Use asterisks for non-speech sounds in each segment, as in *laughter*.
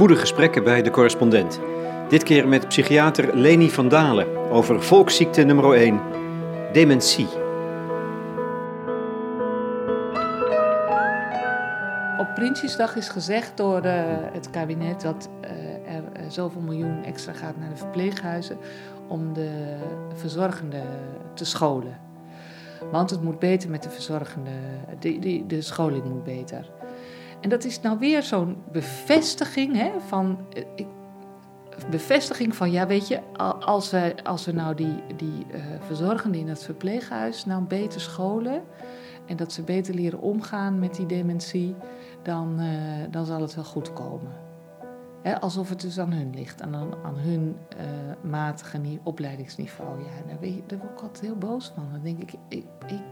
Goede gesprekken bij de correspondent. Dit keer met psychiater Leni van Dalen over volksziekte nummer 1, dementie. Op Prinsjesdag is gezegd door uh, het kabinet dat uh, er uh, zoveel miljoen extra gaat naar de verpleeghuizen om de verzorgenden te scholen. Want het moet beter met de verzorgende, de, de, de scholing moet beter. En dat is nou weer zo'n bevestiging hè, van. Ik, bevestiging van, ja, weet je, als we, als we nou die, die uh, verzorgenden in het verpleeghuis nou beter scholen en dat ze beter leren omgaan met die dementie, dan, uh, dan zal het wel goed komen. Hè, alsof het dus aan hun ligt, aan, aan hun uh, matige opleidingsniveau. Ja, daar, word ik altijd heel boos van. Dan denk ik, ik, ik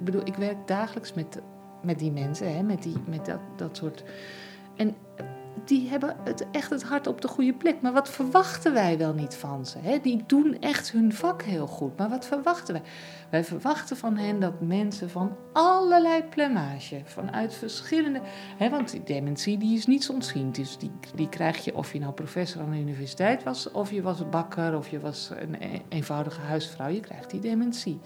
bedoel, ik werk dagelijks met, met die mensen, hè, met, die, met dat, dat soort. En die hebben het, echt het hart op de goede plek. Maar wat verwachten wij wel niet van ze? Hè? Die doen echt hun vak heel goed. Maar wat verwachten wij? Wij verwachten van hen dat mensen van allerlei plumage, vanuit verschillende. Hè, want die dementie die is niet ontzien. Dus die, die krijg je of je nou professor aan de universiteit was, of je was bakker, of je was een eenvoudige huisvrouw. Je krijgt die dementie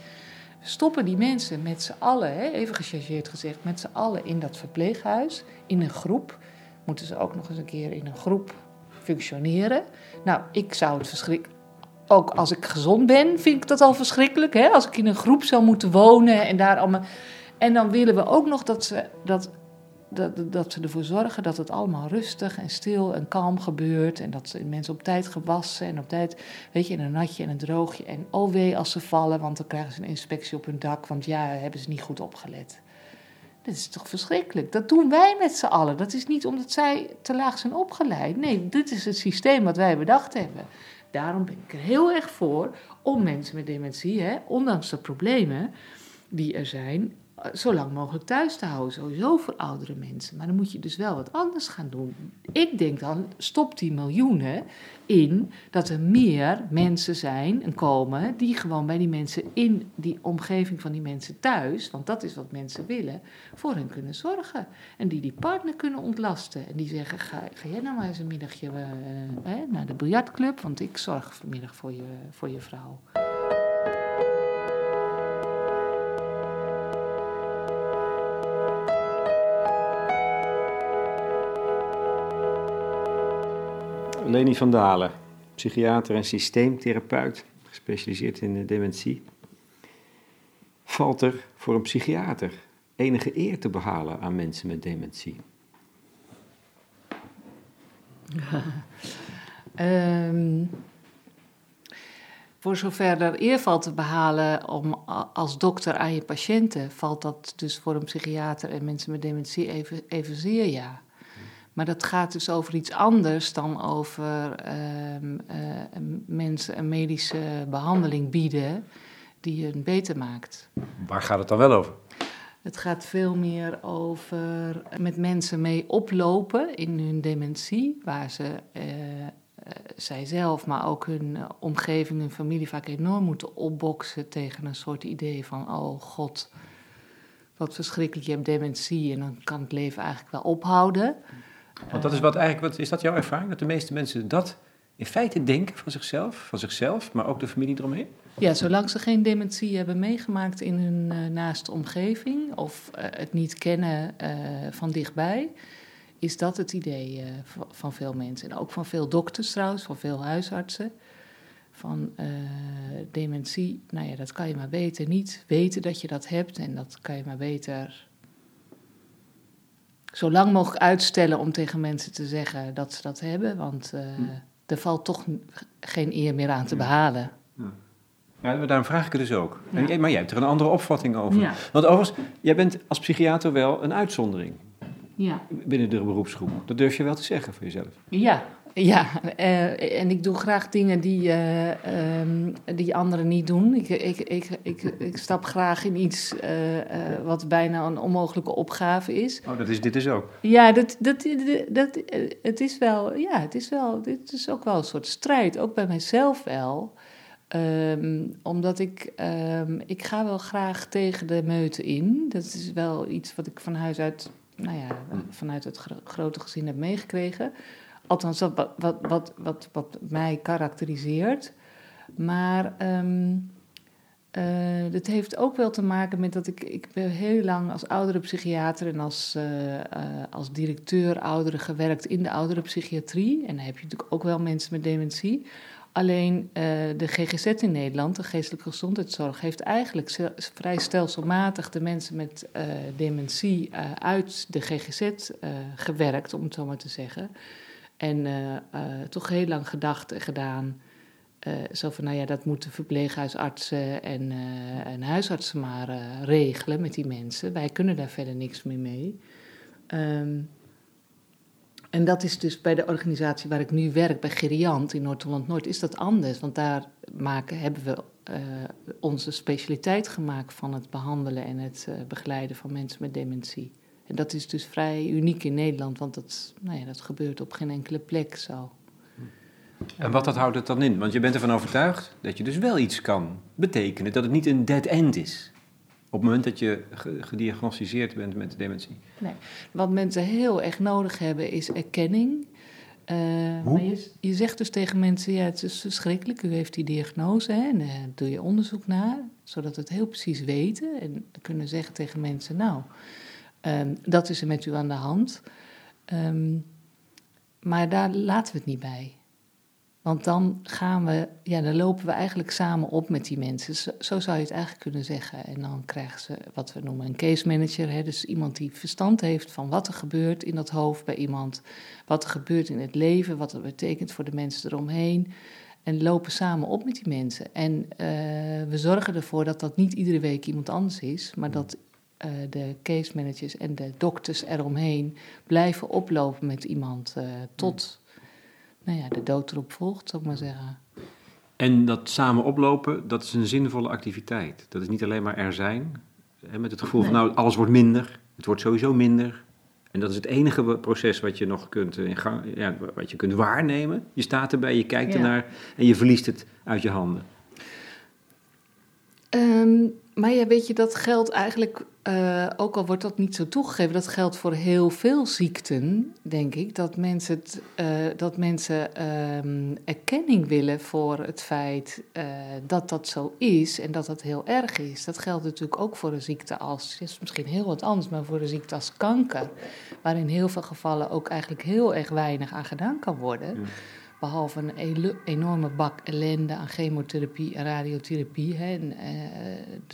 stoppen die mensen met z'n allen, even gechargeerd gezegd, met z'n allen in dat verpleeghuis, in een groep. Moeten ze ook nog eens een keer in een groep functioneren. Nou, ik zou het verschrikkelijk. Ook als ik gezond ben, vind ik dat al verschrikkelijk. Hè? Als ik in een groep zou moeten wonen en daar allemaal. En dan willen we ook nog dat ze, dat, dat, dat ze ervoor zorgen dat het allemaal rustig en stil en kalm gebeurt. En dat mensen op tijd gewassen en op tijd, weet je, in een natje en een droogje. En oh wee als ze vallen, want dan krijgen ze een inspectie op hun dak. Want ja, hebben ze niet goed opgelet. Dit is toch verschrikkelijk? Dat doen wij met z'n allen. Dat is niet omdat zij te laag zijn opgeleid. Nee, dit is het systeem wat wij bedacht hebben. Daarom ben ik er heel erg voor om mensen met dementie, hè, ondanks de problemen die er zijn, zo lang mogelijk thuis te houden. Sowieso voor oudere mensen. Maar dan moet je dus wel wat anders gaan doen. Ik denk dan, stop die miljoenen in dat er meer mensen zijn en komen die gewoon bij die mensen in die omgeving van die mensen thuis, want dat is wat mensen willen, voor hen kunnen zorgen. En die die partner kunnen ontlasten. En die zeggen, ga, ga jij nou maar eens een middagje uh, hè, naar de biljartclub, want ik zorg vanmiddag voor je, voor je vrouw. Leni van Dalen, psychiater en systeemtherapeut, gespecialiseerd in de dementie. Valt er voor een psychiater enige eer te behalen aan mensen met dementie? um, *laughs* voor zover er eer valt te behalen om als dokter aan je patiënten, valt dat dus voor een psychiater en mensen met dementie even, evenzeer ja. Maar dat gaat dus over iets anders dan over uh, uh, mensen een medische behandeling bieden die hun beter maakt. Waar gaat het dan wel over? Het gaat veel meer over met mensen mee oplopen in hun dementie, waar ze uh, zijzelf, maar ook hun omgeving, hun familie vaak enorm moeten opboksen tegen een soort idee van: oh god, wat verschrikkelijk, je hebt dementie en dan kan het leven eigenlijk wel ophouden. Want dat is wat eigenlijk, wat, is dat jouw ervaring? Dat de meeste mensen dat in feite denken van zichzelf, van zichzelf, maar ook de familie eromheen? Ja, zolang ze geen dementie hebben meegemaakt in hun uh, naaste omgeving of uh, het niet kennen uh, van dichtbij, is dat het idee van veel mensen. En ook van veel dokters trouwens, van veel huisartsen. Van dementie, nou ja, dat kan je maar beter niet weten dat je dat hebt en dat kan je maar beter zo lang mogelijk uitstellen om tegen mensen te zeggen dat ze dat hebben. Want uh, er valt toch geen eer meer aan te behalen. Ja. Ja, daarom vraag ik het dus ook. Ja. Maar jij hebt er een andere opvatting over. Ja. Want overigens, jij bent als psychiater wel een uitzondering. Ja. Binnen de beroepsgroep. Dat durf je wel te zeggen voor jezelf. Ja, ja, uh, en ik doe graag dingen die, uh, um, die anderen niet doen. Ik, ik, ik, ik, ik stap graag in iets uh, wat bijna een onmogelijke opgave is. Oh, dat is dit is ook? Ja, dat, dat, dat, het is wel, ja, het is wel, dit is ook wel een soort strijd, ook bij mijzelf wel. Um, omdat ik, um, ik ga wel graag tegen de meute in. Dat is wel iets wat ik van huis uit, nou ja, vanuit het gro grote gezin heb meegekregen Althans, wat, wat, wat, wat, mij karakteriseert. Maar um, heeft ook wel te maken met dat ik, ik ben heel lang als oudere psychiater en als, uh, uh, als directeur ouderen gewerkt in de ouderenpsychiatrie. En dan heb je natuurlijk ook wel mensen met dementie. Alleen de GGZ in Nederland, de geestelijke gezondheidszorg, heeft eigenlijk vrij stelselmatig de mensen met dementie uit de GGZ gewerkt, om het zo maar te zeggen. En toch heel lang gedacht en gedaan uh, zo van, nou ja, dat moeten verpleeghuisartsen en, en huisartsen maar regelen met die mensen. Wij kunnen daar verder niks meer mee. Um, en dat is dus bij de organisatie waar ik nu werk, bij Geriant in Noord-Holland-Noord, is dat anders. Want daar maken, hebben we onze specialiteit gemaakt van het behandelen en het begeleiden van mensen met dementie. En dat is dus vrij uniek in Nederland, want dat, nou ja, dat gebeurt op geen enkele plek zo. En wat dat houdt het dan in? Want je bent ervan overtuigd dat je dus wel iets kan betekenen, dat het niet een dead end is. Op het moment dat je gediagnosticeerd bent met dementie. Nee, wat mensen heel erg nodig hebben is erkenning. Uh, maar je, je, zegt dus tegen mensen, ja, het is verschrikkelijk, u heeft die diagnose hè, en daar doe je onderzoek naar, zodat we het heel precies weten. En kunnen zeggen tegen mensen, nou, um, dat is er met u aan de hand. Um, maar daar laten we het niet bij. Want dan gaan we, ja, dan lopen we eigenlijk samen op met die mensen. Zo, zou je het eigenlijk kunnen zeggen. En dan krijgen ze wat we noemen een case manager. Hè? Dus iemand die verstand heeft van wat er gebeurt in dat hoofd bij iemand. Wat er gebeurt in het leven, wat dat betekent voor de mensen eromheen. En lopen samen op met die mensen. En uh, we zorgen ervoor dat dat niet iedere week iemand anders is, maar dat uh, de case managers en de dokters eromheen blijven oplopen met iemand uh, tot nou ja, de dood erop volgt, zou ik maar zeggen. En dat samen oplopen, dat is een zinvolle activiteit. Dat is niet alleen maar er zijn, hè, met het gevoel van nou, alles wordt minder, het wordt sowieso minder. En dat is het enige proces wat je nog kunt, in gang, ja, wat je kunt waarnemen. Je staat erbij, je kijkt ernaar en je verliest het uit je handen. Um, maar ja, weet je, dat geldt eigenlijk, uh, ook al wordt dat niet zo toegegeven, dat geldt voor heel veel ziekten, denk ik. Dat mensen, uh, dat mensen um, erkenning willen voor het feit uh, dat dat zo is en dat dat heel erg is. Dat geldt natuurlijk ook voor een ziekte als, is misschien heel wat anders, maar voor een ziekte als kanker. Waar in heel veel gevallen ook eigenlijk heel erg weinig aan gedaan kan worden. Behalve een enorme bak ellende aan chemotherapie en radiotherapie. Hè, en,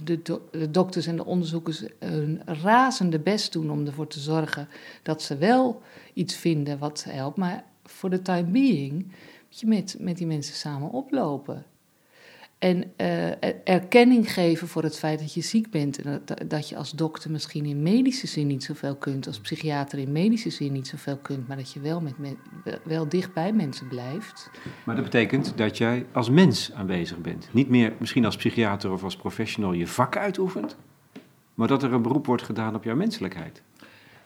de, de, dokters en de onderzoekers hun razende best doen om ervoor te zorgen dat ze wel iets vinden wat helpt. Maar voor de time being moet je met, met die mensen samen oplopen. En uh, erkenning geven voor het feit dat je ziek bent. En dat, dat je als dokter misschien in medische zin niet zoveel kunt, als psychiater in medische zin niet zoveel kunt, maar dat je wel, met wel dicht bij mensen blijft. Maar dat betekent dat jij als mens aanwezig bent. Niet meer misschien als psychiater of als professional je vak uitoefent, maar dat er een beroep wordt gedaan op jouw menselijkheid.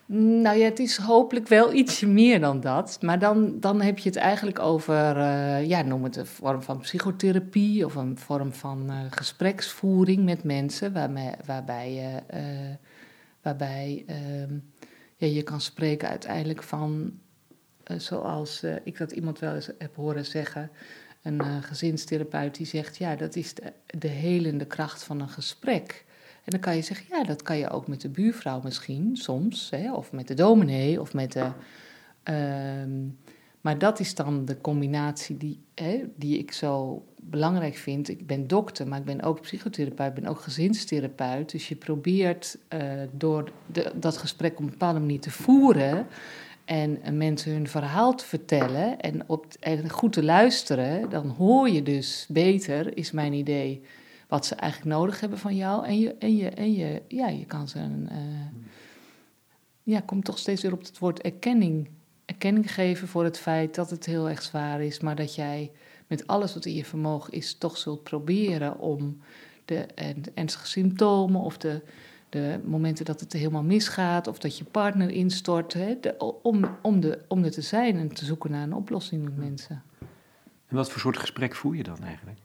Nou ja, het is hopelijk wel ietsje meer dan dat. Maar dan, dan heb je het eigenlijk over, uh, ja, noem het een vorm van psychotherapie of een vorm van uh, gespreksvoering met mensen, waarmee, waarbij je, uh, waarbij, ehm, ja, je kan spreken uiteindelijk van, zoals ik dat iemand wel eens heb horen zeggen, een gezinstherapeut die zegt, ja, dat is de, de helende kracht van een gesprek. En dan kan je zeggen, ja, dat kan je ook met de buurvrouw misschien, soms. Hè, of met de dominee, of met de... Uh, maar dat is dan de combinatie die, hè, die ik zo belangrijk vind. Ik ben dokter, maar ik ben ook psychotherapeut, ik ben ook gezinstherapeut. Dus je probeert uh, door de, dat gesprek op een bepaalde manier te voeren... en mensen hun verhaal te vertellen en, op, en goed te luisteren... dan hoor je dus beter, is mijn idee wat ze eigenlijk nodig hebben van jou. En je, en je, en je, ja, je kan ze een. Uh, ja, komt toch steeds weer op het woord erkenning. Erkenning geven voor het feit dat het heel erg zwaar is, maar dat jij met alles wat in je vermogen is, toch zult proberen om de ernstige symptomen of de, de momenten dat het helemaal misgaat of dat je partner instort, hè, om, om, de, om er te zijn en te zoeken naar een oplossing met mensen. En wat voor soort gesprek voer je dan eigenlijk?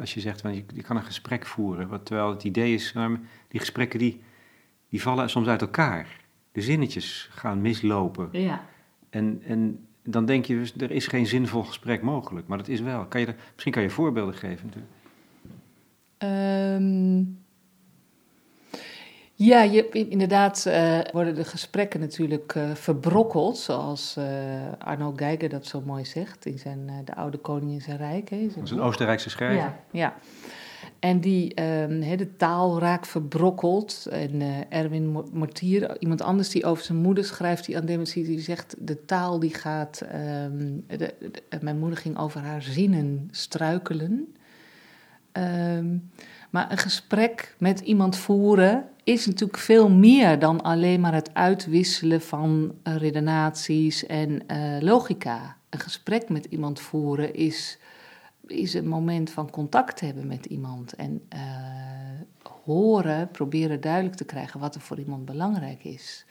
Als je zegt, van, je, je kan een gesprek voeren, wat, terwijl het idee is, die gesprekken die, die vallen soms uit elkaar. De zinnetjes gaan mislopen. Ja. En, en dan denk je, er is geen zinvol gesprek mogelijk. Maar dat is wel. Kan je er, misschien kan je voorbeelden geven natuurlijk. Ehm, ja, je, inderdaad uh, worden de gesprekken natuurlijk uh, verbrokkeld, zoals uh, Arno Geiger dat zo mooi zegt in zijn De Oude Koning in zijn Rijk. Hè, dat is een Oostenrijkse schrijver. Ja, ja. En die, um, de taal raakt verbrokkeld. En Erwin Mortier, iemand anders die over zijn moeder schrijft, die aan dementie, die zegt, de taal die gaat, um, de, de, mijn moeder ging over haar zinnen struikelen. Um, maar een gesprek met iemand voeren is natuurlijk veel meer dan alleen maar het uitwisselen van uh, redenaties en uh, logica. Een gesprek met iemand voeren is, is een moment van contact hebben met iemand. En uh, horen, proberen duidelijk te krijgen wat er voor iemand belangrijk is.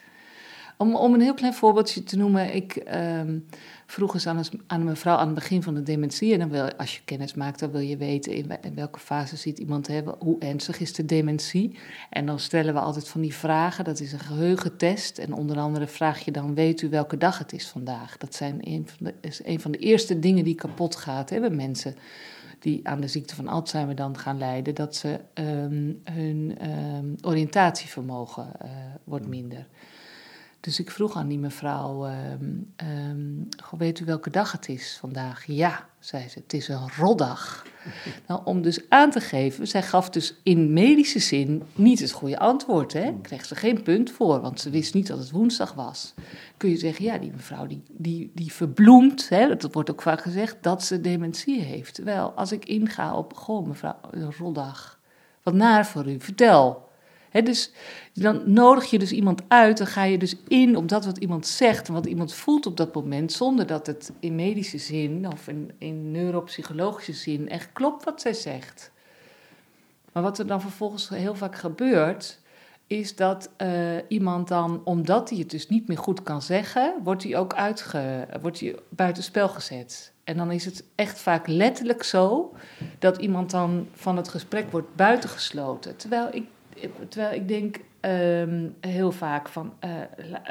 Om, om een heel klein voorbeeldje te noemen, ik um, vroeg eens aan, een, aan een mevrouw aan het begin van de dementie. En dan wil, als je kennis maakt, dan wil je weten in, in welke fase ziet iemand hebben, hoe ernstig is de dementie. En dan stellen we altijd van die vragen, dat is een geheugentest. En onder andere vraag je dan, weet u welke dag het is vandaag? Dat zijn een van de, is een van de eerste dingen die kapot gaat hebben mensen die aan de ziekte van Alzheimer dan gaan lijden, dat ze um, hun um, oriëntatievermogen uh, wordt minder. Dus ik vroeg aan die mevrouw, um, um, weet u welke dag het is vandaag? Ja, zei ze, het is een roddag. *laughs* nou, om dus aan te geven, zij gaf dus in medische zin niet het goede antwoord. Hè? Kreeg ze geen punt voor, want ze wist niet dat het woensdag was. Kun je zeggen, ja, die mevrouw die, die, die verbloemt, hè, dat wordt ook vaak gezegd, dat ze dementie heeft. Terwijl als ik inga op, goh mevrouw, een roddag, wat naar voor u, vertel dus dan nodig je dus iemand uit, dan ga je dus in op dat wat iemand zegt en wat iemand voelt op dat moment, zonder dat het in medische zin of in, neuropsychologische zin echt klopt wat zij zegt. Maar wat er dan vervolgens heel vaak gebeurt, is dat uh, iemand dan, omdat hij het dus niet meer goed kan zeggen, wordt hij ook uitge, wordt hij buitenspel gezet. En dan is het echt vaak letterlijk zo dat iemand dan van het gesprek wordt buitengesloten. Terwijl ik terwijl ik denk um, heel vaak van, uh,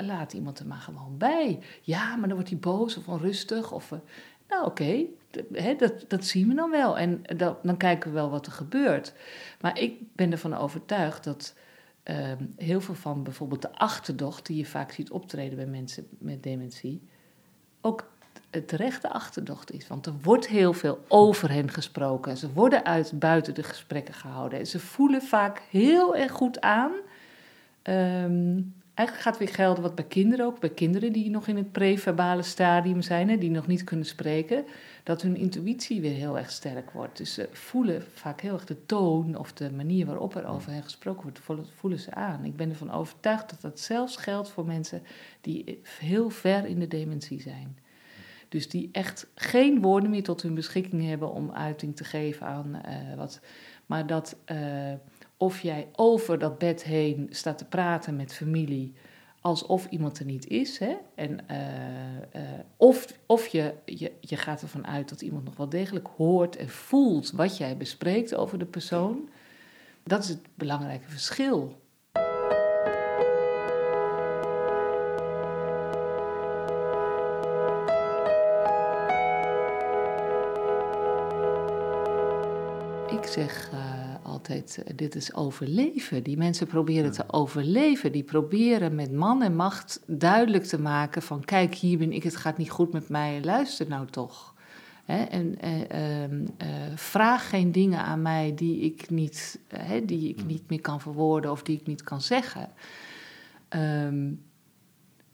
laat iemand er maar gewoon bij. Ja, maar dan wordt hij boos of onrustig. Of, uh, nou oké, dat, dat zien we dan wel. En dat, dan kijken we wel wat er gebeurt. Maar ik ben ervan overtuigd dat um, heel veel van bijvoorbeeld de achterdocht... die je vaak ziet optreden bij mensen met dementie... ook het rechte achterdocht is. Want er wordt heel veel over hen gesproken. Ze worden uit buiten de gesprekken gehouden. En ze voelen vaak heel erg goed aan. Um, eigenlijk gaat weer gelden wat bij kinderen ook. Bij kinderen die nog in het preverbale stadium zijn, hè, die nog niet kunnen spreken. Dat hun intuïtie weer heel erg sterk wordt. Dus ze voelen vaak heel erg de toon of de manier waarop er over hen gesproken wordt, voelen ze aan. Ik ben ervan overtuigd dat dat zelfs geldt voor mensen die heel ver in de dementie zijn. Dus die echt geen woorden meer tot hun beschikking hebben om uiting te geven aan uh, wat. Maar dat uh, of jij over dat bed heen staat te praten met familie alsof iemand er niet is. Hè? En, uh, of of je, je, je gaat ervan uit dat iemand nog wel degelijk hoort en voelt wat jij bespreekt over de persoon. Dat is het belangrijke verschil. Zeg uh, altijd, uh, dit is overleven. Die mensen proberen te overleven. Die proberen met man en macht duidelijk te maken van... kijk, hier ben ik, het gaat niet goed met mij, luister nou toch. Hè? en uh, vraag geen dingen aan mij die ik, niet, die ik niet meer kan verwoorden of die ik niet kan zeggen. Um,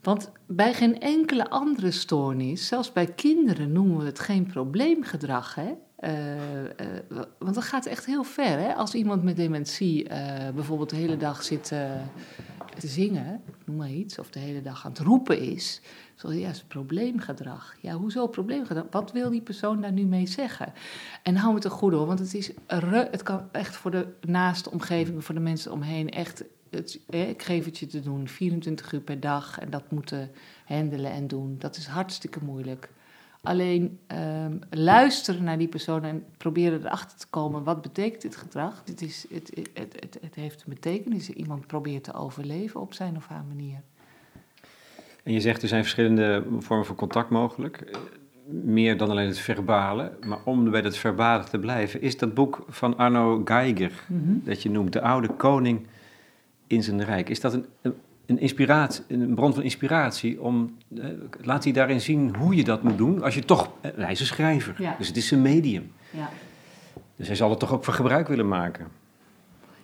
want bij geen enkele andere stoornis, zelfs bij kinderen, noemen we het geen probleemgedrag. Hè? Uh, uh, want dat gaat echt heel ver. Hè? Als iemand met dementie uh, bijvoorbeeld de hele dag zit te zingen, noem maar iets, of de hele dag aan het roepen is, zo ja, probleemgedrag. Ja, hoezo probleemgedrag? Wat wil die persoon daar nu mee zeggen? En hou het er goed hoor, want het, is, het kan echt voor de naaste omgeving, voor de mensen omheen, echt het, ik geef het je te doen, 24 uur per dag en dat moeten handelen en doen. Dat is hartstikke moeilijk. Alleen um, luisteren naar die persoon en proberen erachter te komen wat betekent dit gedrag. Dit is, het, het, het, het heeft een betekenis. Iemand probeert te overleven op zijn of haar manier. En je zegt er zijn verschillende vormen van contact mogelijk. Meer dan alleen het verbale. Maar om bij dat verbale te blijven, is dat boek van Arno Geiger, dat je noemt, De Oude Koning in zijn Rijk. Is dat een, een, een inspiratie, een bron van inspiratie? Om, eh, laat hij daarin zien hoe je dat moet doen, als je toch, eh, hij is een schrijver, Ja. dus het is een medium. Ja. Dus hij zal er toch ook voor gebruik willen maken.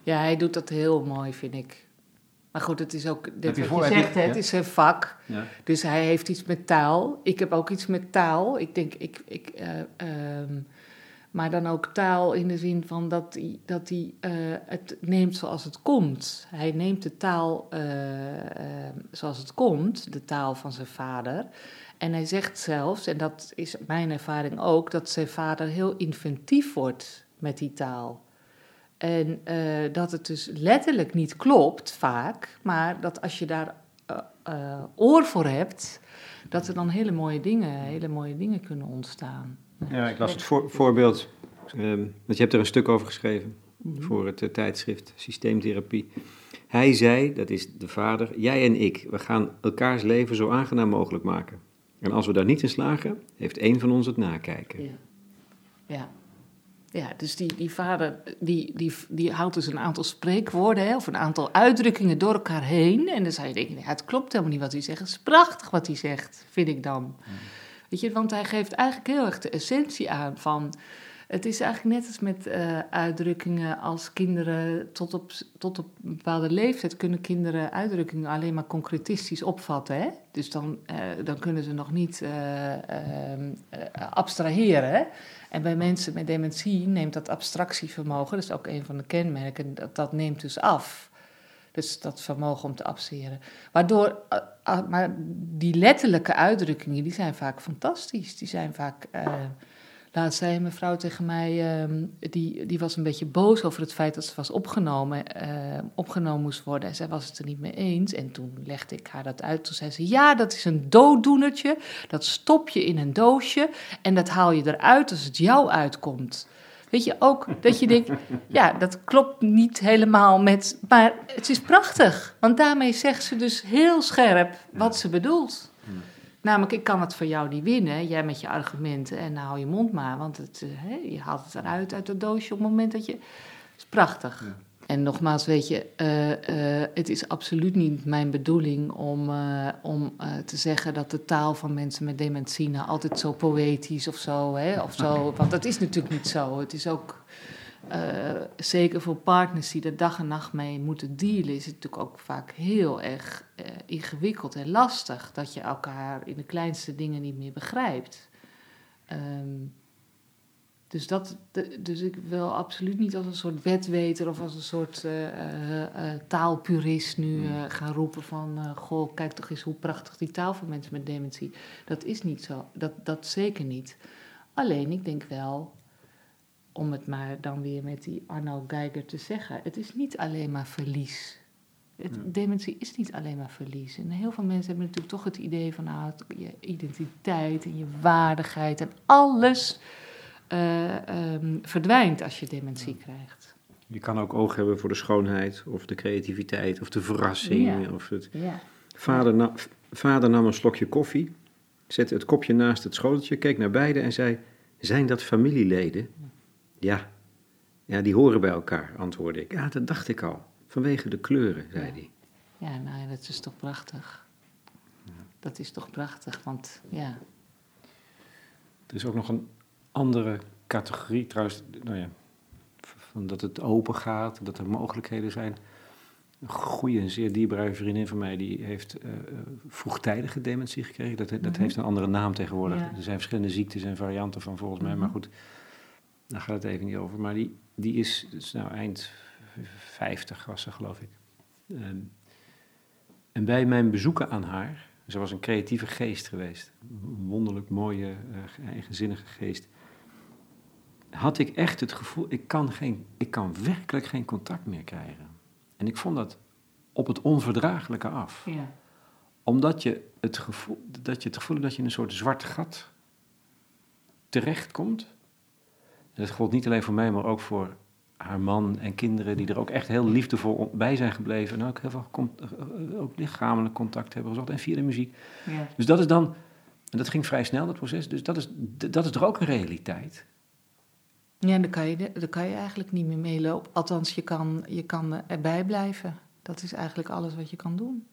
ja, hij doet dat heel mooi, vind ik. Maar goed, het is ook, Heb dit je wat je zegt, het is zijn vak. Ja. Dus hij heeft iets met taal. Ik heb ook iets met taal. Ik denk, ik, ik, eh, ehm, maar dan ook taal in de zin van dat hij, dat hij eh, het neemt zoals het komt. Hij neemt de taal eh, eh, zoals het komt, de taal van zijn vader. En hij zegt zelfs, en dat is mijn ervaring ook, dat zijn vader heel inventief wordt met die taal. En dat het dus letterlijk niet klopt vaak, maar dat als je daar oor voor hebt, dat er dan hele mooie dingen, hele mooie dingen kunnen ontstaan. Ja, ik las het voor- voorbeeld, ehm, want je hebt er een stuk over geschreven voor het eh, tijdschrift Systeemtherapie. Hij zei, dat is de vader, jij en ik, we gaan elkaars leven zo aangenaam mogelijk maken. En als we daar niet in slagen, heeft één van ons het nakijken. Ja. Ja. Ja, dus die, die vader die, die, die houdt dus een aantal spreekwoorden hè, of een aantal uitdrukkingen door elkaar heen. En dan zou je denken, ja, het klopt helemaal niet wat hij zegt. Het is prachtig wat hij zegt, vind ik dan. Weet je, want hij geeft eigenlijk heel erg de essentie aan van... Het is eigenlijk net als met eh, uitdrukkingen als kinderen tot op, tot op een bepaalde leeftijd kunnen kinderen uitdrukkingen alleen maar concretistisch opvatten. Hè? Dus dan, eh, dan kunnen ze nog niet eh, abstraheren. En bij mensen met dementie neemt dat abstractievermogen, dat is ook een van de kenmerken, dat, dat neemt dus af. Dus dat vermogen om te abstraheren. Waardoor, eh, ah, maar die letterlijke uitdrukkingen, die zijn vaak fantastisch. Die zijn vaak. eh laatst zei een mevrouw tegen mij, ehm, die, die was een beetje boos over het feit dat ze was opgenomen, eh, opgenomen moest worden. En zij was het er niet mee eens. En toen legde ik haar dat uit. Toen zei ze, ja, dat is een dooddoenertje. Dat stop je in een doosje en dat haal je eruit als het jou uitkomt. Weet je, ook dat je denkt, ja, dat klopt niet helemaal met... Maar het is prachtig, want daarmee zegt ze dus heel scherp wat ze bedoelt. Namelijk, ik kan het voor jou niet winnen, jij met je argumenten, en nou hou je mond maar, want het, eh, je haalt het eruit uit het doosje op het moment dat je... Het is prachtig. En nogmaals, weet je, eh, eh, het is absoluut niet mijn bedoeling om, eh, om te zeggen dat de taal van mensen met dementie nou altijd zo poëtisch of zo, hè, of zo, *laughs* want dat is natuurlijk niet zo. Het is ook, zeker voor partners die er dag en nacht mee moeten dealen, is het natuurlijk ook vaak heel erg ingewikkeld en lastig dat je elkaar in de kleinste dingen niet meer begrijpt. Ehm, dus, dat, dus ik wil absoluut niet als een soort wetweter of als een soort eh, eh, eh, taalpurist nu eh, gaan roepen van... goh, kijk toch eens hoe prachtig die taal van mensen met dementie. Dat is niet zo, dat, dat zeker niet. Alleen, ik denk wel, om het maar dan weer met die Arno Geiger te zeggen... het is niet alleen maar verlies. Het, Dementie is niet alleen maar verlies. En heel veel mensen hebben natuurlijk toch het idee van... Nou, je identiteit en je waardigheid en alles eh, ehm, verdwijnt als je dementie krijgt. Je kan ook oog hebben voor de schoonheid, of de creativiteit, of de verrassing. Ja. Of het... Ja. vader, na- vader nam een slokje koffie, zette het kopje naast het schoteltje, keek naar beiden en zei: Zijn dat familieleden? Ja. Ja, die horen bij elkaar, antwoordde ik. Ja, dat dacht ik al. Vanwege de kleuren, zei hij. Ja, nou ja, dat is toch prachtig. Dat is toch prachtig, want ja... Er is ook nog een andere categorie, trouwens, nou ja, van dat het open gaat, dat er mogelijkheden zijn. Een goede en zeer dierbare vriendin van mij, die heeft eh, eh, vroegtijdige dementie gekregen. Dat, dat Mhm. heeft een andere naam tegenwoordig. Ja. Er zijn verschillende ziektes en varianten van volgens mij, maar Mhm. goed, daar gaat het even niet over. Maar die, die is, dus nou eind 50 was ze geloof ik. Ehm, en bij mijn bezoeken aan haar, ze was een creatieve geest geweest, een wonderlijk mooie, eh, eigenzinnige geest, had ik echt het gevoel, ik kan, geen, ik kan werkelijk geen contact meer krijgen. En ik vond dat op het onverdraaglijke af. ja. Omdat je het gevoel, dat je het gevoel dat je in een soort zwart gat terechtkomt. Dat gold niet alleen voor mij, maar ook voor haar man en kinderen die er ook echt heel liefdevol bij zijn gebleven. En ook heel veel eh, ook lichamelijk contact hebben gezocht en via de muziek. Ja. Dus dat is dan, en dat ging vrij snel dat proces, dus dat is, dat is toch ook een realiteit. Ja, daar kan, je, daar kan je eigenlijk niet meer meelopen. Althans, je kan, je kan erbij blijven. Dat is eigenlijk alles wat je kan doen.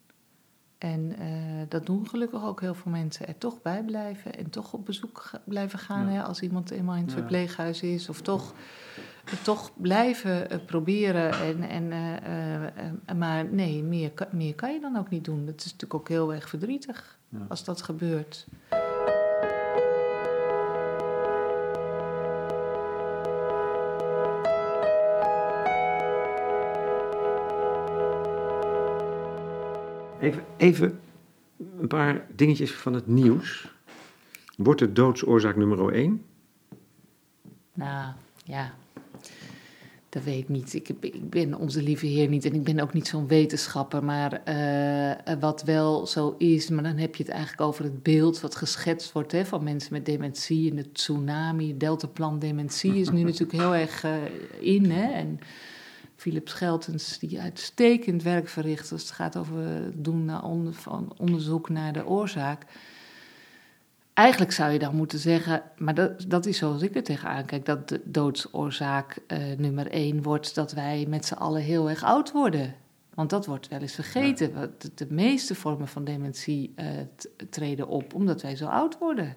En eh, dat doen gelukkig ook heel veel mensen. Er toch bij blijven en toch op bezoek blijven gaan Ja. hè, als iemand eenmaal in het Ja. verpleeghuis is. Of toch, toch blijven eh, proberen. En, en, eh, eh, eh, maar nee, meer, kan- meer kan je dan ook niet doen. Dat is natuurlijk ook heel erg verdrietig Ja. als dat gebeurt. Even, even een paar dingetjes van het nieuws. Wordt het doodsoorzaak nummer 1? Nou, ja. Dat weet ik niet. Ik, ik ben onze lieve Heer niet en ik ben ook niet zo'n wetenschapper. Maar eh, wat wel zo is, maar dan heb je het eigenlijk over het beeld wat geschetst wordt hè, van mensen met dementie en de tsunami. Het deltaplan dementie is nu *laughs* natuurlijk heel erg eh, in. Hè? En Philip Scheltens, die uitstekend werk verricht als het gaat over doen naar onder, van onderzoek naar de oorzaak. Eigenlijk zou je dan moeten zeggen, maar dat, dat is zoals ik er tegenaan kijk, dat de doodsoorzaak eh, nummer één wordt dat wij met z'n allen heel erg oud worden. Want dat wordt wel eens vergeten. De, de meeste vormen van dementie eh, t- treden op omdat wij zo oud worden.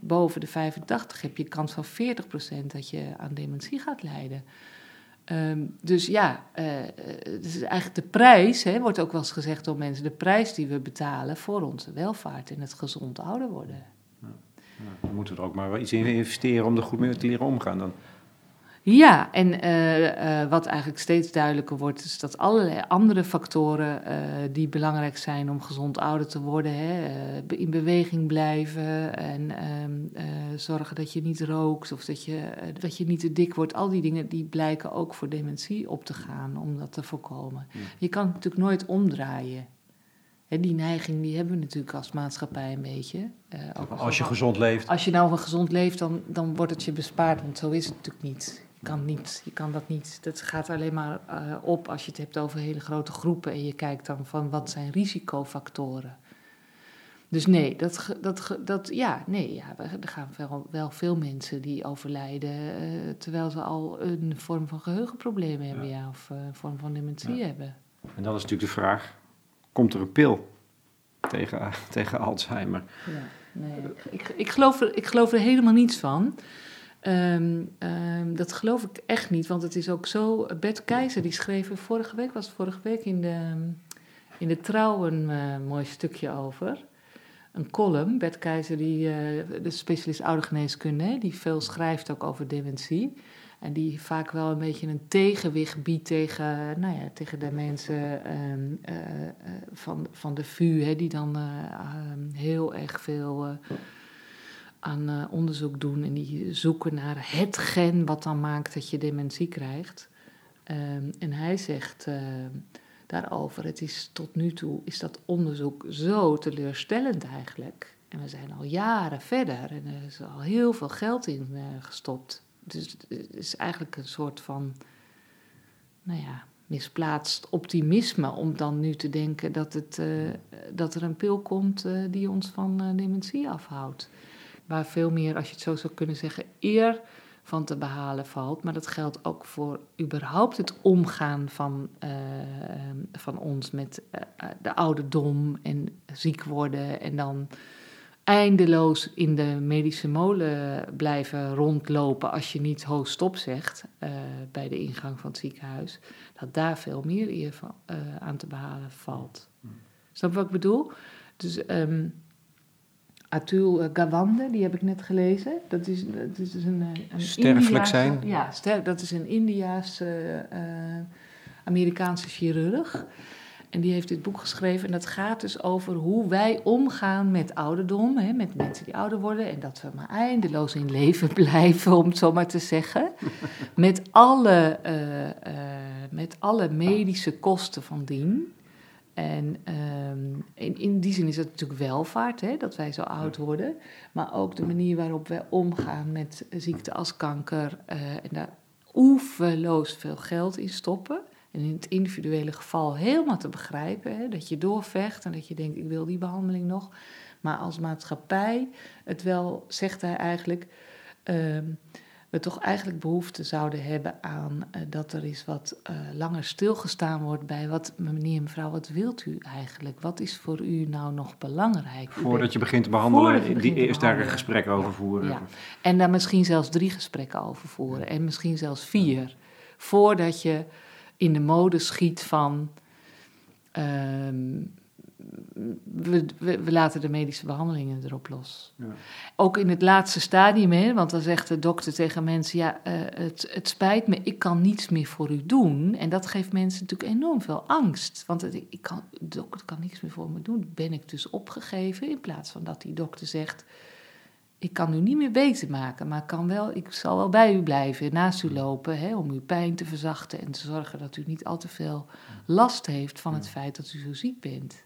Boven de 85 heb je kans van 40% dat je aan dementie gaat lijden. Ehm, dus ja, eh, eh, het is eigenlijk de prijs, hè, wordt ook wel eens gezegd door mensen, de prijs die we betalen voor onze welvaart en het gezond ouder worden. Dan moeten we er ook maar wel iets in investeren om er goed mee te leren omgaan. Dan. Ja, en eh, eh, wat eigenlijk steeds duidelijker wordt, is dat allerlei andere factoren eh, die belangrijk zijn om gezond ouder te worden, hè, in beweging blijven en ehm, eh, zorgen dat je niet rookt of dat je, dat je niet te dik wordt, al die dingen die blijken ook voor dementie op te gaan om dat te voorkomen. Ja. Je kan het natuurlijk nooit omdraaien. Hè, die neiging die hebben we natuurlijk als maatschappij een beetje. ook Als je gezond leeft. als je nou gezond leeft, dan, dan wordt het je bespaard. Want zo is het natuurlijk niet. Kan, niet, je kan dat niet. Dat gaat alleen maar eh, op als je het hebt over hele grote groepen. En je kijkt dan van wat zijn risicofactoren. Dus nee, dat, dat, dat, ja, nee ja, er gaan wel, wel veel mensen die overlijden. eh, terwijl ze al een vorm van geheugenproblemen hebben. Ja. of eh, een vorm van dementie Ja. hebben. En dan is natuurlijk de vraag, komt er een pil tegen, *laughs* tegen Alzheimer? Ja, nee. Ik, ik, geloof er, ik geloof er helemaal niets van. Ehm, ehm, dat geloof ik echt niet, want het is ook zo. Bert Keizer die schreef vorige week, was het vorige week in de, in de Trouw een eh, mooi stukje over. Een column. Bert Keizer, die, eh, de specialist oudergeneeskunde, die veel schrijft ook over dementie. En die vaak wel een beetje een tegenwicht biedt tegen, nou ja, tegen de mensen ehm, eh, van, van de VU, hè, die dan eh, ehm, heel erg veel aan eh, onderzoek doen. En die zoeken naar het gen wat dan maakt dat je dementie krijgt. Ehm, en hij zegt ehm, daarover, het is tot nu toe is dat onderzoek zo teleurstellend eigenlijk. En we zijn al jaren verder en er is al heel veel geld in eh, gestopt. Dus het is eigenlijk een soort van, nou ja, misplaatst optimisme om dan nu te denken dat, het, eh, dat er een pil komt eh, die ons van eh, dementie afhoudt. Waar veel meer, als je het zo zou kunnen zeggen, eer van te behalen valt. Maar dat geldt ook voor überhaupt het omgaan van, eh, van ons met eh, de ouderdom en ziek worden en dan eindeloos in de medische molen blijven rondlopen als je niet ho stop zegt eh, bij de ingang van het ziekenhuis, dat daar veel meer eer van, aan te behalen valt. Snap je wat ik bedoel? Dus ehm Atul eh, Gawande, die heb ik net gelezen. Dat is, dat is dus een, eh, een Sterfelijk zijn. Ja, ster, dat is een Indiaanse eh, Amerikaanse chirurg. En die heeft dit boek geschreven. En dat gaat dus over hoe wij omgaan met ouderdom. Hè, met mensen die ouder worden. En dat we maar eindeloos in leven *laughs* blijven, om het zo maar te zeggen. *laughs* Met alle, met alle medische kosten van dien. En ehm, in, in die zin is het natuurlijk welvaart, hè, dat wij zo oud worden. Maar ook de manier waarop wij omgaan met ziekten als kanker. eh, en daar oeverloos veel geld in stoppen. En in het individuele geval helemaal te begrijpen. Hè, dat je doorvecht en dat je denkt, ik wil die behandeling nog. Maar als maatschappij, het wel, zegt hij eigenlijk, ehm, we toch eigenlijk behoefte zouden hebben aan eh, dat er eens wat eh, langer stilgestaan wordt bij wat, meneer en mevrouw, wat wilt u eigenlijk? Wat is voor u nou nog belangrijk? Voordat bent- je begint te behandelen, begint die eerst daar een gesprek over voeren. Ja. En daar misschien zelfs drie gesprekken over voeren. En misschien zelfs vier. Voordat je in de mode schiet van. ehm, we, we, we laten de medische behandelingen erop los. Ja. Ook in het laatste stadium, hè, want dan zegt de dokter tegen mensen: Ja, eh, het, het spijt me, ik kan niets meer voor u doen. En dat geeft mensen natuurlijk enorm veel angst. Want het- ik kan, de dokter kan niks meer voor me doen. Ben ik dus opgegeven? In plaats van dat die dokter zegt: Ik kan u niet meer beter maken, maar ik, kan wel, ik zal wel bij u blijven, naast u lopen, hè, om uw pijn te verzachten en te zorgen dat u niet al te veel last heeft van het feit dat u zo ziek bent.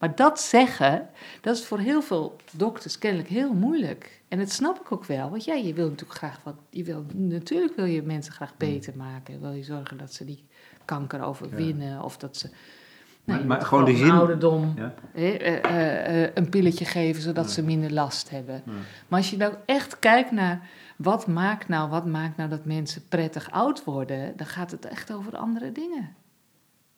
Maar dat zeggen, dat is voor heel veel dokters kennelijk heel moeilijk. En dat snap ik ook wel. Want ja, je wil natuurlijk graag wat. Je wil, natuurlijk wil je mensen graag beter maken. Wil je zorgen dat ze die kanker overwinnen. Of dat ze. Maar- gewoon de zin- ouderdom Ja. eh, eh, eh, een pilletje geven zodat Ja. ze minder last hebben. Maar als je nou echt kijkt naar wat maakt nou, wat maakt nou dat mensen prettig oud worden, dan gaat het echt over andere dingen.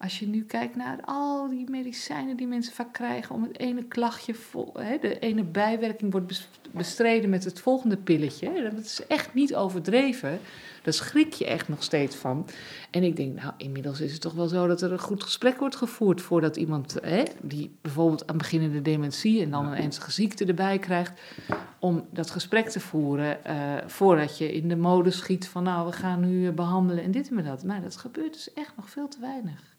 Als je nu kijkt naar al die medicijnen die mensen vaak krijgen om het ene klachtje, vol, hè, de ene bijwerking wordt bes- bestreden met het volgende pilletje. hè, Dat is echt niet overdreven. Daar schrik je echt nog steeds van. En ik denk, nou, inmiddels is het toch wel zo dat er een goed gesprek wordt gevoerd voordat iemand, hè, die bijvoorbeeld aan beginnende dementie en dan een ernstige ziekte erbij krijgt, om dat gesprek te voeren eh, voordat je in de mode schiet van, nou, we gaan nu eh, behandelen en dit en dat. Maar dat gebeurt dus echt nog veel te weinig.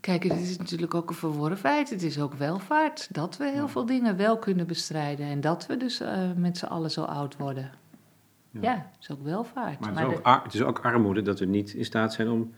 Kijk, het is natuurlijk ook een verworven feit. Het is ook welvaart. Dat we heel veel dingen wel kunnen bestrijden. En dat we dus eh, met z'n allen zo oud worden. Ja. Ja, het is ook welvaart. Maar het is, ook, de- ar- het is ook armoede dat we niet in staat zijn om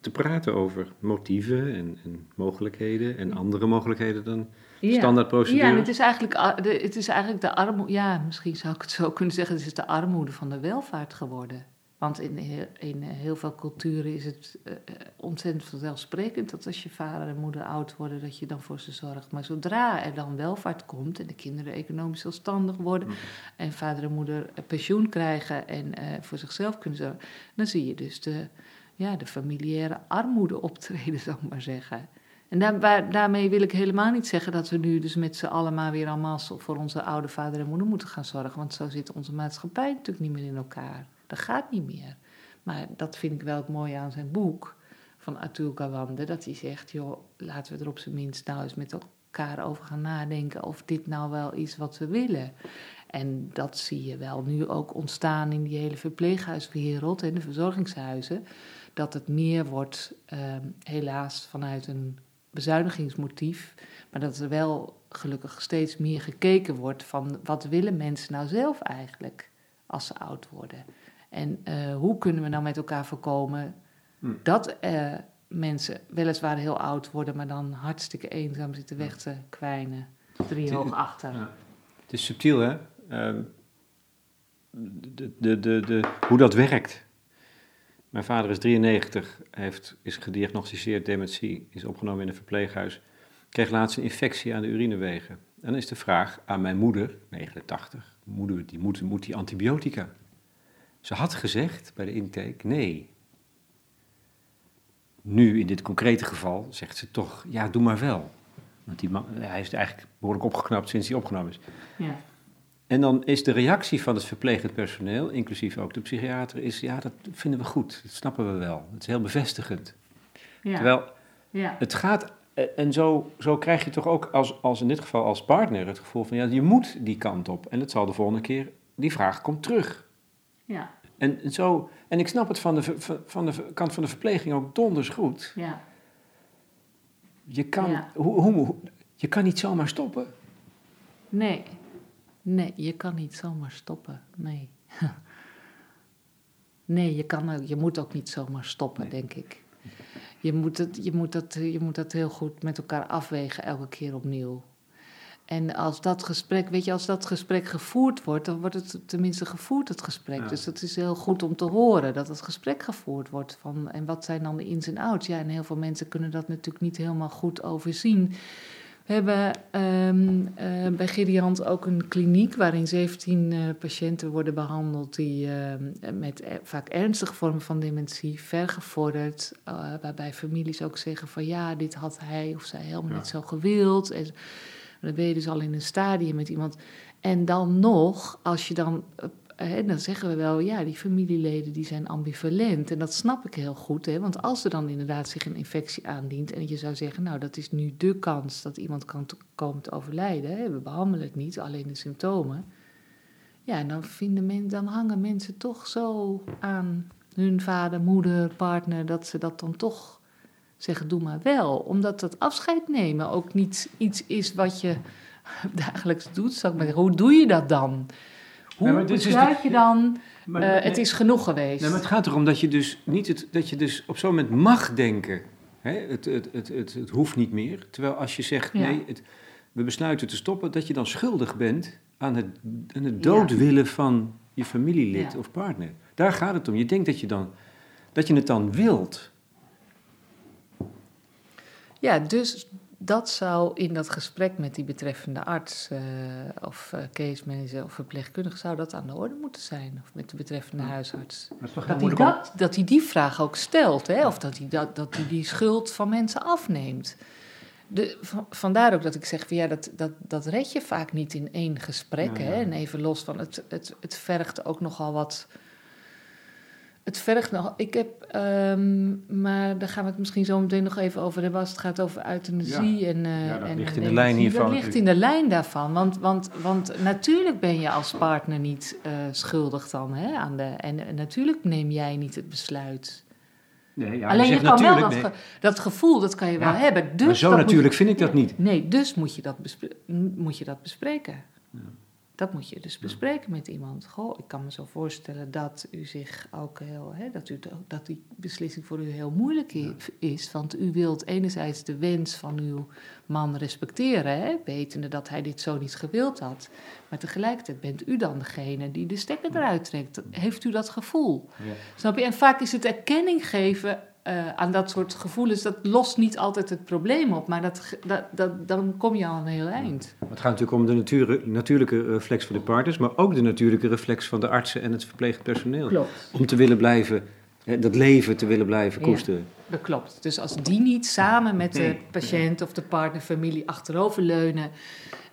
te praten over motieven en, en mogelijkheden en andere mogelijkheden dan ja. standaardprocedures. Ja, en het is eigenlijk, het is eigenlijk de armoede. Ja, misschien zou ik het zo kunnen zeggen. Het is de armoede van de welvaart geworden. Want in, heel- in heel veel culturen is het eh, eh, ontzettend vanzelfsprekend dat als je vader en moeder oud worden, dat je dan voor ze zorgt. Maar zodra er dan welvaart komt en de kinderen economisch zelfstandig worden Mm. en vader en moeder een pensioen krijgen en eh, voor zichzelf kunnen zorgen, dan zie je dus de, ja, de familiaire armoede *laughs* optreden, zou ik maar zeggen. En daar, waar- daarmee wil ik helemaal niet zeggen dat we nu dus met z'n allen maar weer allemaal voor onze oude vader en moeder moeten gaan zorgen. Want zo zit onze maatschappij natuurlijk niet meer in elkaar. Dat gaat niet meer. Maar dat vind ik wel het mooie aan zijn boek van Atul Gawande. Dat hij zegt, joh, laten we er op zijn minst nou eens met elkaar over gaan nadenken of dit nou wel is wat we willen. En dat zie je wel nu ook ontstaan in die hele verpleeghuiswereld en de verzorgingshuizen. Dat het meer wordt, ehm, helaas vanuit een bezuinigingsmotief. Maar dat er wel gelukkig steeds meer gekeken wordt van wat willen mensen nou zelf eigenlijk als ze oud worden. En eh, hoe kunnen we nou met elkaar voorkomen Hm. dat eh, mensen weliswaar heel oud worden, maar dan hartstikke eenzaam zitten weg te kwijnen. Drie hoog achter. Ja. Het is subtiel, hè? Ehm, de, de, de, de, hoe dat werkt. Mijn vader is 93, heeft, is gediagnosticeerd dementie, is opgenomen in een verpleeghuis. Kreeg laatst een infectie aan de urinewegen. En dan is de vraag aan mijn moeder, 89, moeder, die moet, moet die antibiotica? Ze had gezegd bij de intake, nee. Nu, in dit concrete geval, zegt ze toch, ja, doe maar wel. Want die man, hij is eigenlijk behoorlijk opgeknapt sinds hij opgenomen is. Ja. En dan is de reactie van het verplegend personeel, inclusief ook de psychiater, is ja, dat vinden we goed, dat snappen we wel. Het is heel bevestigend. Ja. Terwijl ja. het gaat, eh, en zo, zo krijg je toch ook als, als in dit geval als partner het gevoel van ja, je moet die kant op. En het zal de volgende keer, die vraag komt terug. ja. En, en zo, en ik snap het van de, van de kant van de verpleging ook donders goed. ja. Je kan, Ja. hoe, hoe, hoe- je kan niet zomaar stoppen. Nee. Nee, je kan niet zomaar stoppen. Nee. *laughs* Nee, je, kan, je moet ook niet zomaar stoppen, Nee. denk ik. Je moet, het, je, moet dat, je moet dat heel goed met elkaar afwegen elke keer opnieuw. En als dat gesprek, weet je, als dat gesprek gevoerd wordt, dan wordt het tenminste gevoerd, het gesprek. Ja. Dus dat is heel goed om te horen, dat het gesprek gevoerd wordt. Van, en wat zijn dan de ins en outs? Ja, en heel veel mensen kunnen dat natuurlijk niet helemaal goed overzien. We hebben ehm, eh, bij Geriant ook een kliniek waarin 17 eh, patiënten worden behandeld die ehm, met e- vaak ernstige vormen van dementie, vergevorderd, eh, waarbij families ook zeggen van ja, dit had hij of zij helemaal Ja. niet zo gewild. En dan ben je dus al in een stadium met iemand. En dan nog, als je dan, eh, hè, dan zeggen we wel, ja, die familieleden die zijn ambivalent. En dat snap ik heel goed, hè, want als er dan inderdaad zich een infectie aandient en je zou zeggen, nou, dat is nu de kans dat iemand kan komen te overlijden. Hè, we behandelen het niet, alleen de symptomen. Ja, en dan, vinden men, dan hangen mensen toch zo aan hun vader, moeder, partner, dat ze dat dan toch zeggen, doe maar wel. Omdat dat afscheid nemen ook niet iets is wat je *laughs* dagelijks doet. Zal ik maar zeggen. Hoe doe je dat dan? Hoe Nee, besluit je dan, *laughs* Maar, eh, nee, het is genoeg geweest? nee, maar het gaat erom dat je dus, niet het, dat je dus op zo'n moment mag denken. Hè? Het, het, het, het, het hoeft niet meer. Terwijl als je zegt, Ja. nee, het, we besluiten te stoppen, dat je dan schuldig bent aan het, aan het dood willen van je familielid Ja. of partner. Daar gaat het om. Je denkt dat je, dan, dat je het dan wilt. Ja, dus dat zou in dat gesprek met die betreffende arts eh, of eh, case manager of verpleegkundige zou dat aan de orde moeten zijn. Of met de betreffende Ja. huisarts. Dat hij, dat, dat hij die vraag ook stelt, hè? of dat hij, dat, dat hij die schuld van mensen afneemt. De, van- vandaar ook dat ik zeg, van, ja, dat, dat, dat red je vaak niet in één gesprek. Ja. Hè? En even los van, het, het, het vergt ook nogal wat... Het vergt nog... Ik heb, ehm, maar daar gaan we het misschien zo meteen nog even over hebben... als het gaat over euthanasie en... eh, Ja, dat en ligt in en de lijn hiervan Dat ligt in de lijn daarvan. Want, want, want natuurlijk ben je als partner niet eh, schuldig dan. Hè, aan de, en, en natuurlijk neem jij niet het besluit. Nee, ja, Alleen je kan wel dat, ge- dat gevoel, dat kan je wel Ja, hebben. Dus maar zo natuurlijk vind ik dat niet. Nee, dus moet je dat, bespre- moet je dat bespreken. Dat moet je dus bespreken met iemand. Goh, ik kan me zo voorstellen dat u zich ook heel, hè, dat, u, dat die beslissing voor u heel moeilijk is. Want u wilt enerzijds de wens van uw man respecteren, hè, wetende dat hij dit zo niet gewild had. Maar tegelijkertijd bent u dan degene die de stekker eruit trekt. Heeft u dat gevoel? Ja. Snap je? En vaak is het erkenning geven eh, aan dat soort gevoelens, dat lost niet altijd het probleem op, maar dat, dat, dat, dan kom je al een heel eind. Het gaat natuurlijk om de natuur, natuurlijke reflex van de partners, maar ook de natuurlijke reflex van de artsen en het verpleegend personeel. Klopt. Om te willen blijven, dat leven te willen blijven Ja. koesteren. Dat klopt. Dus als die niet samen met de patiënt of de partnerfamilie achteroverleunen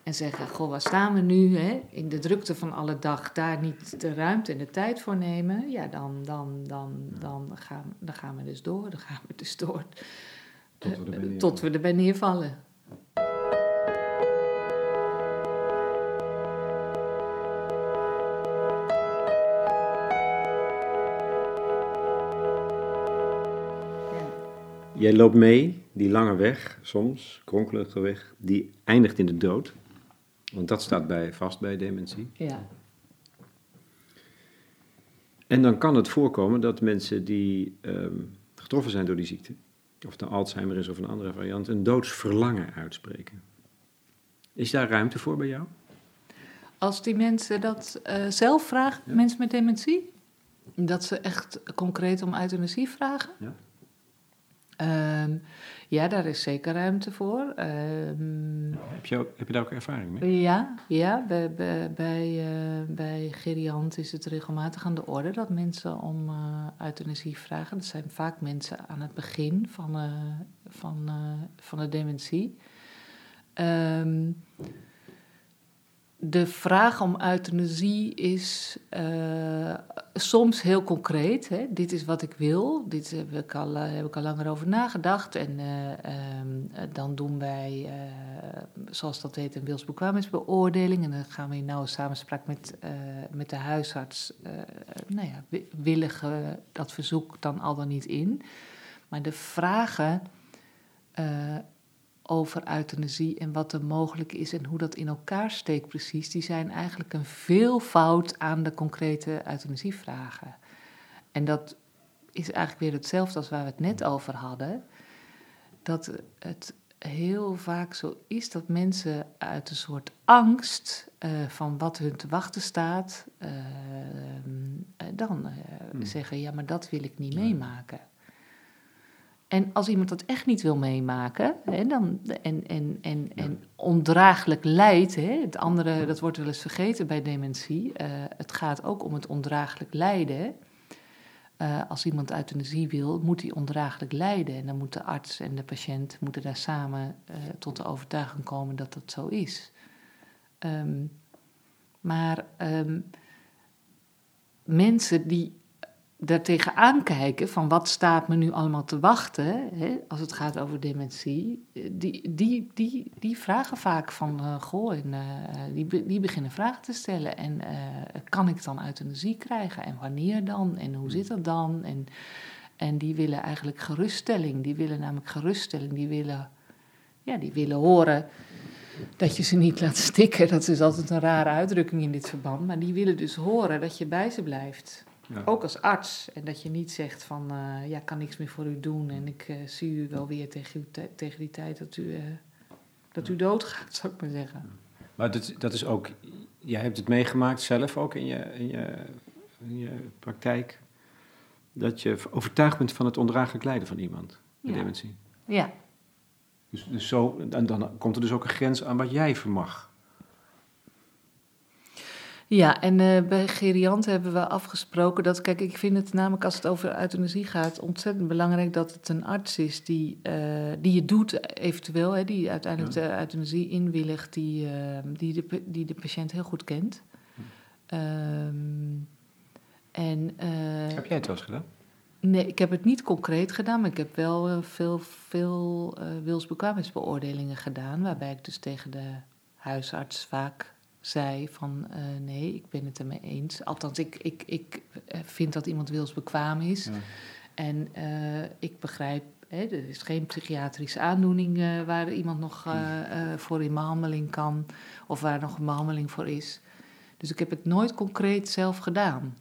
en zeggen: Goh, waar staan we nu? Hè? In de drukte van alle dag daar niet de ruimte en de tijd voor nemen, ja, dan, dan, dan, dan, gaan, dan gaan we dus door. Dan gaan we dus door. Tot we Eh, erbij neervallen. tot we erbij neervallen. Ja. Jij loopt mee, die lange weg, soms, kronkelige weg, die eindigt in de dood. Want dat staat bij, vast bij dementie. Ja. En dan kan het voorkomen dat mensen die ehm, getroffen zijn door die ziekte, of het nou Alzheimer is of een andere variant, een doodsverlangen uitspreken. Is daar ruimte voor bij jou? Als die mensen dat eh, zelf vragen, Ja. mensen met dementie, dat ze echt concreet om euthanasie vragen. Ja. Ehm, ja, daar is zeker ruimte voor. Ehm, Heb je, ook- heb je daar ook ervaring mee? ja, ja, bij, bij, bij, eh, bij Geriant is het regelmatig aan de orde dat mensen om eh euthanasie vragen. Dat zijn vaak mensen aan het begin van, eh, van, van de dementie. Ehm, de vraag om euthanasie is eh, soms heel concreet. Hè? Dit is wat ik wil. Dit heb ik al, eh, heb ik al langer over nagedacht. En eh, ehm, eh, dan doen wij, zoals dat heet, een wilsbekwaamheidsbeoordeling. En dan gaan we in nauwe samenspraak met, met de huisarts. nou ja, wi- willigen dat verzoek dan al dan niet in. Maar de vragen over euthanasie en wat er mogelijk is en hoe dat in elkaar steekt precies, die zijn eigenlijk een veelvoud aan de concrete euthanasievragen. En dat is eigenlijk weer hetzelfde als waar we het net over hadden. Dat het, heel vaak zo is dat mensen uit een soort angst eh, van wat hun te wachten staat, uh, dan hmm. zeggen: Ja, maar dat wil ik niet meemaken. En als iemand dat echt niet wil meemaken hè, dan, en, en, en, en ondraaglijk lijdt, hè, het andere, dat wordt wel eens vergeten bij dementie, het gaat ook om het ondraaglijk lijden. Uh, als iemand euthanasie wil, moet hij ondraaglijk lijden. En dan moet de arts en de patiënt moeten daar samen uh, tot de overtuiging komen dat dat zo is. Um, maar um, mensen die daartegen aankijken van wat staat me nu allemaal te wachten, hè, als het gaat over dementie, die, die, die, die vragen vaak van, uh, goh, en, uh, die, die beginnen vragen te stellen. En kan ik dan euthanasie krijgen? En wanneer dan? En hoe zit dat dan? En, en die willen eigenlijk geruststelling. Die willen namelijk geruststelling. Die willen, ja, die willen horen dat je ze niet laat *laughs* stikken. Dat is altijd een rare uitdrukking in dit verband. Maar die willen dus horen dat je bij ze blijft. Ook als arts. En dat je niet zegt van, uh, ja, kan niks meer voor u doen. En ik uh, zie u wel weer tegen, tegen die tijd dat u, uh, dat u doodgaat, zou ik maar zeggen. Maar dat, dat is ook, jij hebt het meegemaakt zelf ook in je, in je, in je praktijk. Dat je overtuigd bent van het ondraaglijk lijden van iemand met ja. dementie. Ja. Dus, dus zo, en dan komt er dus ook een grens aan wat jij vermag. Ja, en uh, bij Geriant hebben we afgesproken dat, kijk, ik vind het namelijk als het over euthanasie gaat ontzettend belangrijk dat het een arts is die, uh, die het doet, eventueel, hè, die uiteindelijk de euthanasie inwilligt, die, uh, die, de, die de patiënt heel goed kent. Um, en, heb jij het wel eens gedaan? Nee, ik heb het niet concreet gedaan, maar ik heb wel veel, veel wilsbekwaamheidsbeoordelingen gedaan, waarbij ik dus tegen de huisarts vaak zei van uh, nee, ik ben het ermee eens. Althans, ik, ik, ik eh, vind dat iemand wilsbekwaam is. Ja. En uh, ik begrijp, hè, er is geen psychiatrische aandoening uh, waar iemand nog voor in behandeling kan of waar nog een behandeling voor is. Dus ik heb het nooit concreet zelf gedaan.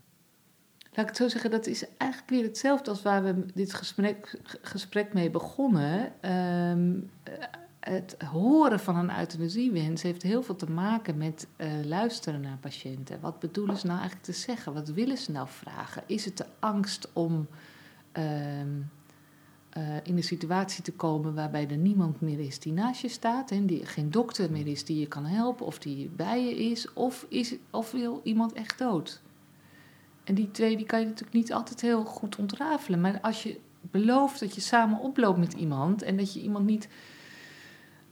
Laat ik het zo zeggen, dat is eigenlijk weer hetzelfde als waar we dit gesprek, gesprek mee begonnen. Um, het horen van een euthanasiewens heeft heel veel te maken met uh, luisteren naar patiënten. Wat bedoelen ze nou eigenlijk te zeggen? Wat willen ze nou vragen? Is het de angst om uh, uh, in een situatie te komen waarbij er niemand meer is die naast je staat en die geen dokter meer is die je kan helpen of die bij je is, of, is, of wil iemand echt dood? En die twee die kan je natuurlijk niet altijd heel goed ontrafelen. Maar als je belooft dat je samen oploopt met iemand en dat je iemand niet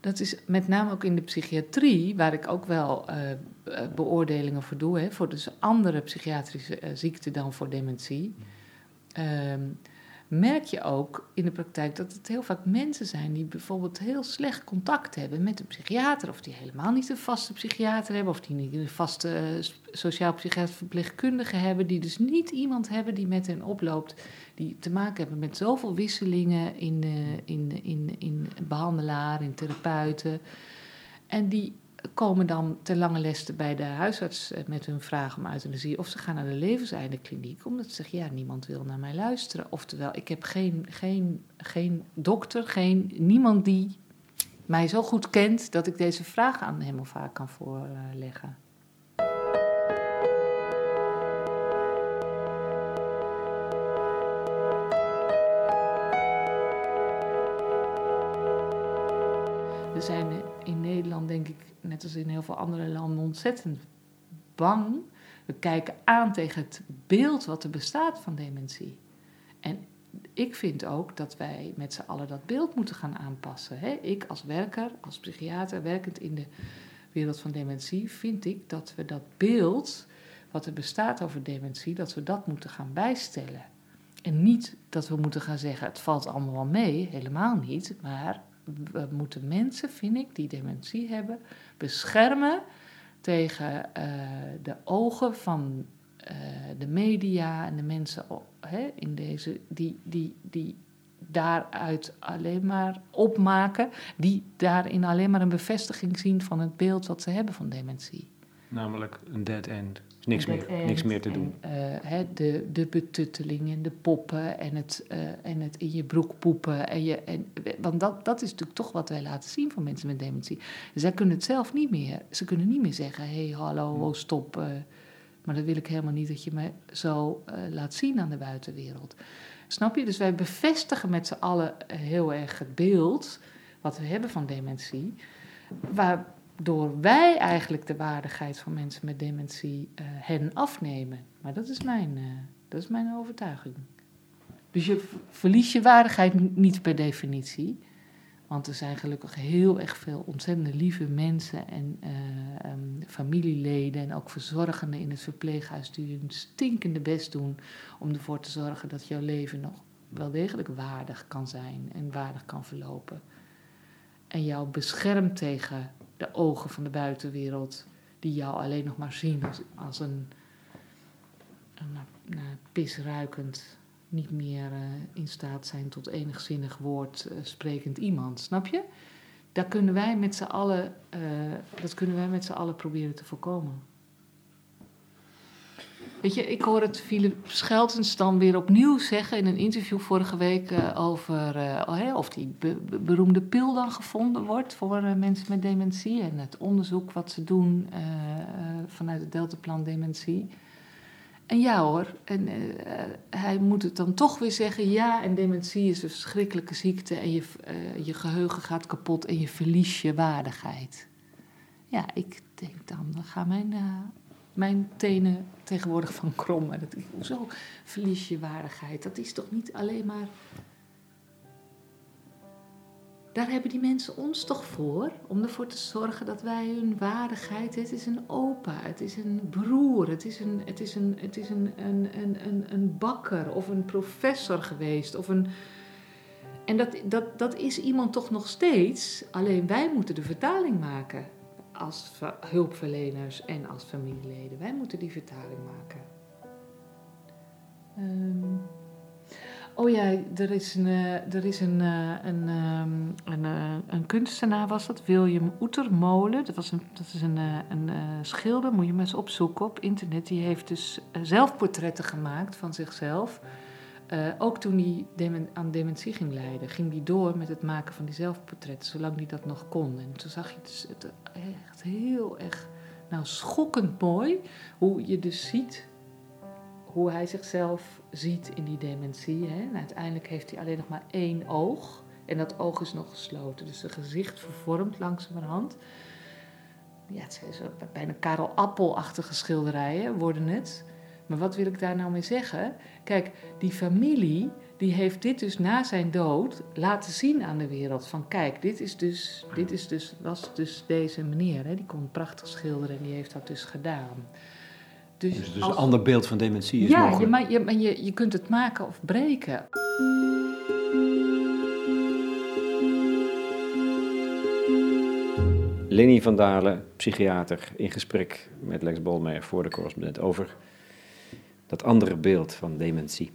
dat is met name ook in de psychiatrie, waar ik ook wel uh, beoordelingen voor doe, hè, voor dus andere psychiatrische uh, ziekten dan voor dementie. Um, merk je ook in de praktijk dat het heel vaak mensen zijn die bijvoorbeeld heel slecht contact hebben met een psychiater, of die helemaal niet een vaste psychiater hebben, of die niet een vaste sociaal-psychiater verpleegkundige hebben, die dus niet iemand hebben die met hen oploopt, die te maken hebben met zoveel wisselingen in, uh, in, in, in behandelaar, in therapeuten. En die komen dan ter lange leste bij de huisarts eh, met hun vraag om euthanasie. Of ze gaan naar de levenseindekliniek, omdat ze zeggen, ja, niemand wil naar mij luisteren. Oftewel, ik heb geen, geen, geen dokter, geen, niemand die mij zo goed kent dat ik deze vraag aan hem of haar kan voorleggen. We zijn in Nederland, denk ik, net als in heel veel andere landen, ontzettend bang. We kijken aan tegen het beeld wat er bestaat van dementie. En ik vind ook dat wij met z'n allen dat beeld moeten gaan aanpassen. Hè? Ik als werker, als psychiater, werkend in de wereld van dementie, vind ik dat we dat beeld wat er bestaat over dementie, dat we dat moeten gaan bijstellen. En niet dat we moeten gaan zeggen, het valt allemaal wel mee, helemaal niet. Maar we moeten mensen, vind ik, die dementie hebben, beschermen tegen uh, de ogen van uh, de media en de mensen hè, in deze, die, die, die daaruit alleen maar opmaken, die daarin alleen maar een bevestiging zien van het beeld wat ze hebben van dementie. Namelijk een dead end. Niks, Een meer, niks meer te en, doen. eh, de, de betutteling en de poppen en het, eh, en het in je broek poepen. En je, en, want dat, dat is natuurlijk toch wat wij laten zien van mensen met dementie. Zij kunnen het zelf niet meer. Ze kunnen niet meer zeggen, hé, hey, hallo, oh, stop. eh. maar dat wil ik helemaal niet dat je me zo laat zien aan de buitenwereld. Snap je? Dus wij bevestigen met z'n allen heel erg het beeld wat we hebben van dementie. Waardoor wij eigenlijk de waardigheid van mensen met dementie eh, hen afnemen. Maar dat is mijn, eh, dat is mijn overtuiging. Dus je verliest je waardigheid niet per definitie. Want er zijn gelukkig heel erg veel ontzettend lieve mensen en eh, ehm, familieleden en ook verzorgenden in het verpleeghuis die hun stinkende best doen om ervoor te zorgen dat jouw leven nog wel degelijk waardig kan zijn en waardig kan verlopen. En jou beschermt tegen de ogen van de buitenwereld, die jou alleen nog maar zien als, een, een pisruikend, niet meer eh, in staat zijn tot enigzinnig woord eh, sprekend iemand. Snap je? Daar kunnen wij met z'n allen, eh, dat kunnen wij met z'n allen proberen te voorkomen. Weet je, ik hoor het Philip Scheltens dan weer opnieuw zeggen in een interview vorige week eh, over eh, oh, of die be- be- beroemde pil dan gevonden wordt voor eh, mensen met dementie en het onderzoek wat ze doen vanuit het Deltaplan Dementie. En ja hoor, en, hij moet het dan toch weer zeggen, ja, en dementie is een verschrikkelijke ziekte en je, je geheugen gaat kapot en je verlies je waardigheid. Ja, ik denk dan, dan gaan mijn, mijn tenen tegenwoordig van krommen. Dat, hoezo verlies je waardigheid? Dat is toch niet alleen maar... Daar hebben die mensen ons toch voor? Om ervoor te zorgen dat wij hun waardigheid... Het is een opa, het is een broer, het is een, het is een, het is een, een, een, een bakker of een professor geweest. Of een, en dat, dat, dat is iemand toch nog steeds. Alleen wij moeten de vertaling maken als ver- hulpverleners en als familieleden. Wij moeten die vertaling maken. Ehm, oh ja, er is een, eh, er is een, eh, een, ehm, een, eh, een kunstenaar, was dat, William Oetermolen. Dat, was een, dat is een, een schilder, moet je maar opzoeken op internet. Die heeft dus zelfportretten gemaakt van zichzelf. Eh, ook toen hij aan dementie ging lijden, ging hij door met het maken van die zelfportretten, zolang hij dat nog kon. En toen zag je dus het echt heel erg, nou schokkend mooi, hoe je dus ziet hoe hij zichzelf ziet in die dementie. Hè. En uiteindelijk heeft hij alleen nog maar één oog. En dat oog is nog gesloten. Dus zijn gezicht vervormt langzamerhand. Ja, het zijn zo bijna Karel Appel-achtige schilderijen worden het. Maar wat wil ik daar nou mee zeggen? Kijk, die familie die heeft dit dus na zijn dood laten zien aan de wereld. Van kijk, dit is dus, dit is dus, was dus deze meneer. Hè? Die kon prachtig schilderen en die heeft dat dus gedaan. Dus, dus als- een ander beeld van dementie is ja, mogelijk. je, maar je, maar je, je kunt het maken of breken. Lenny van Dalen, psychiater, in gesprek met Lex Bolmeijer voor de correspondent over dat andere beeld van dementie.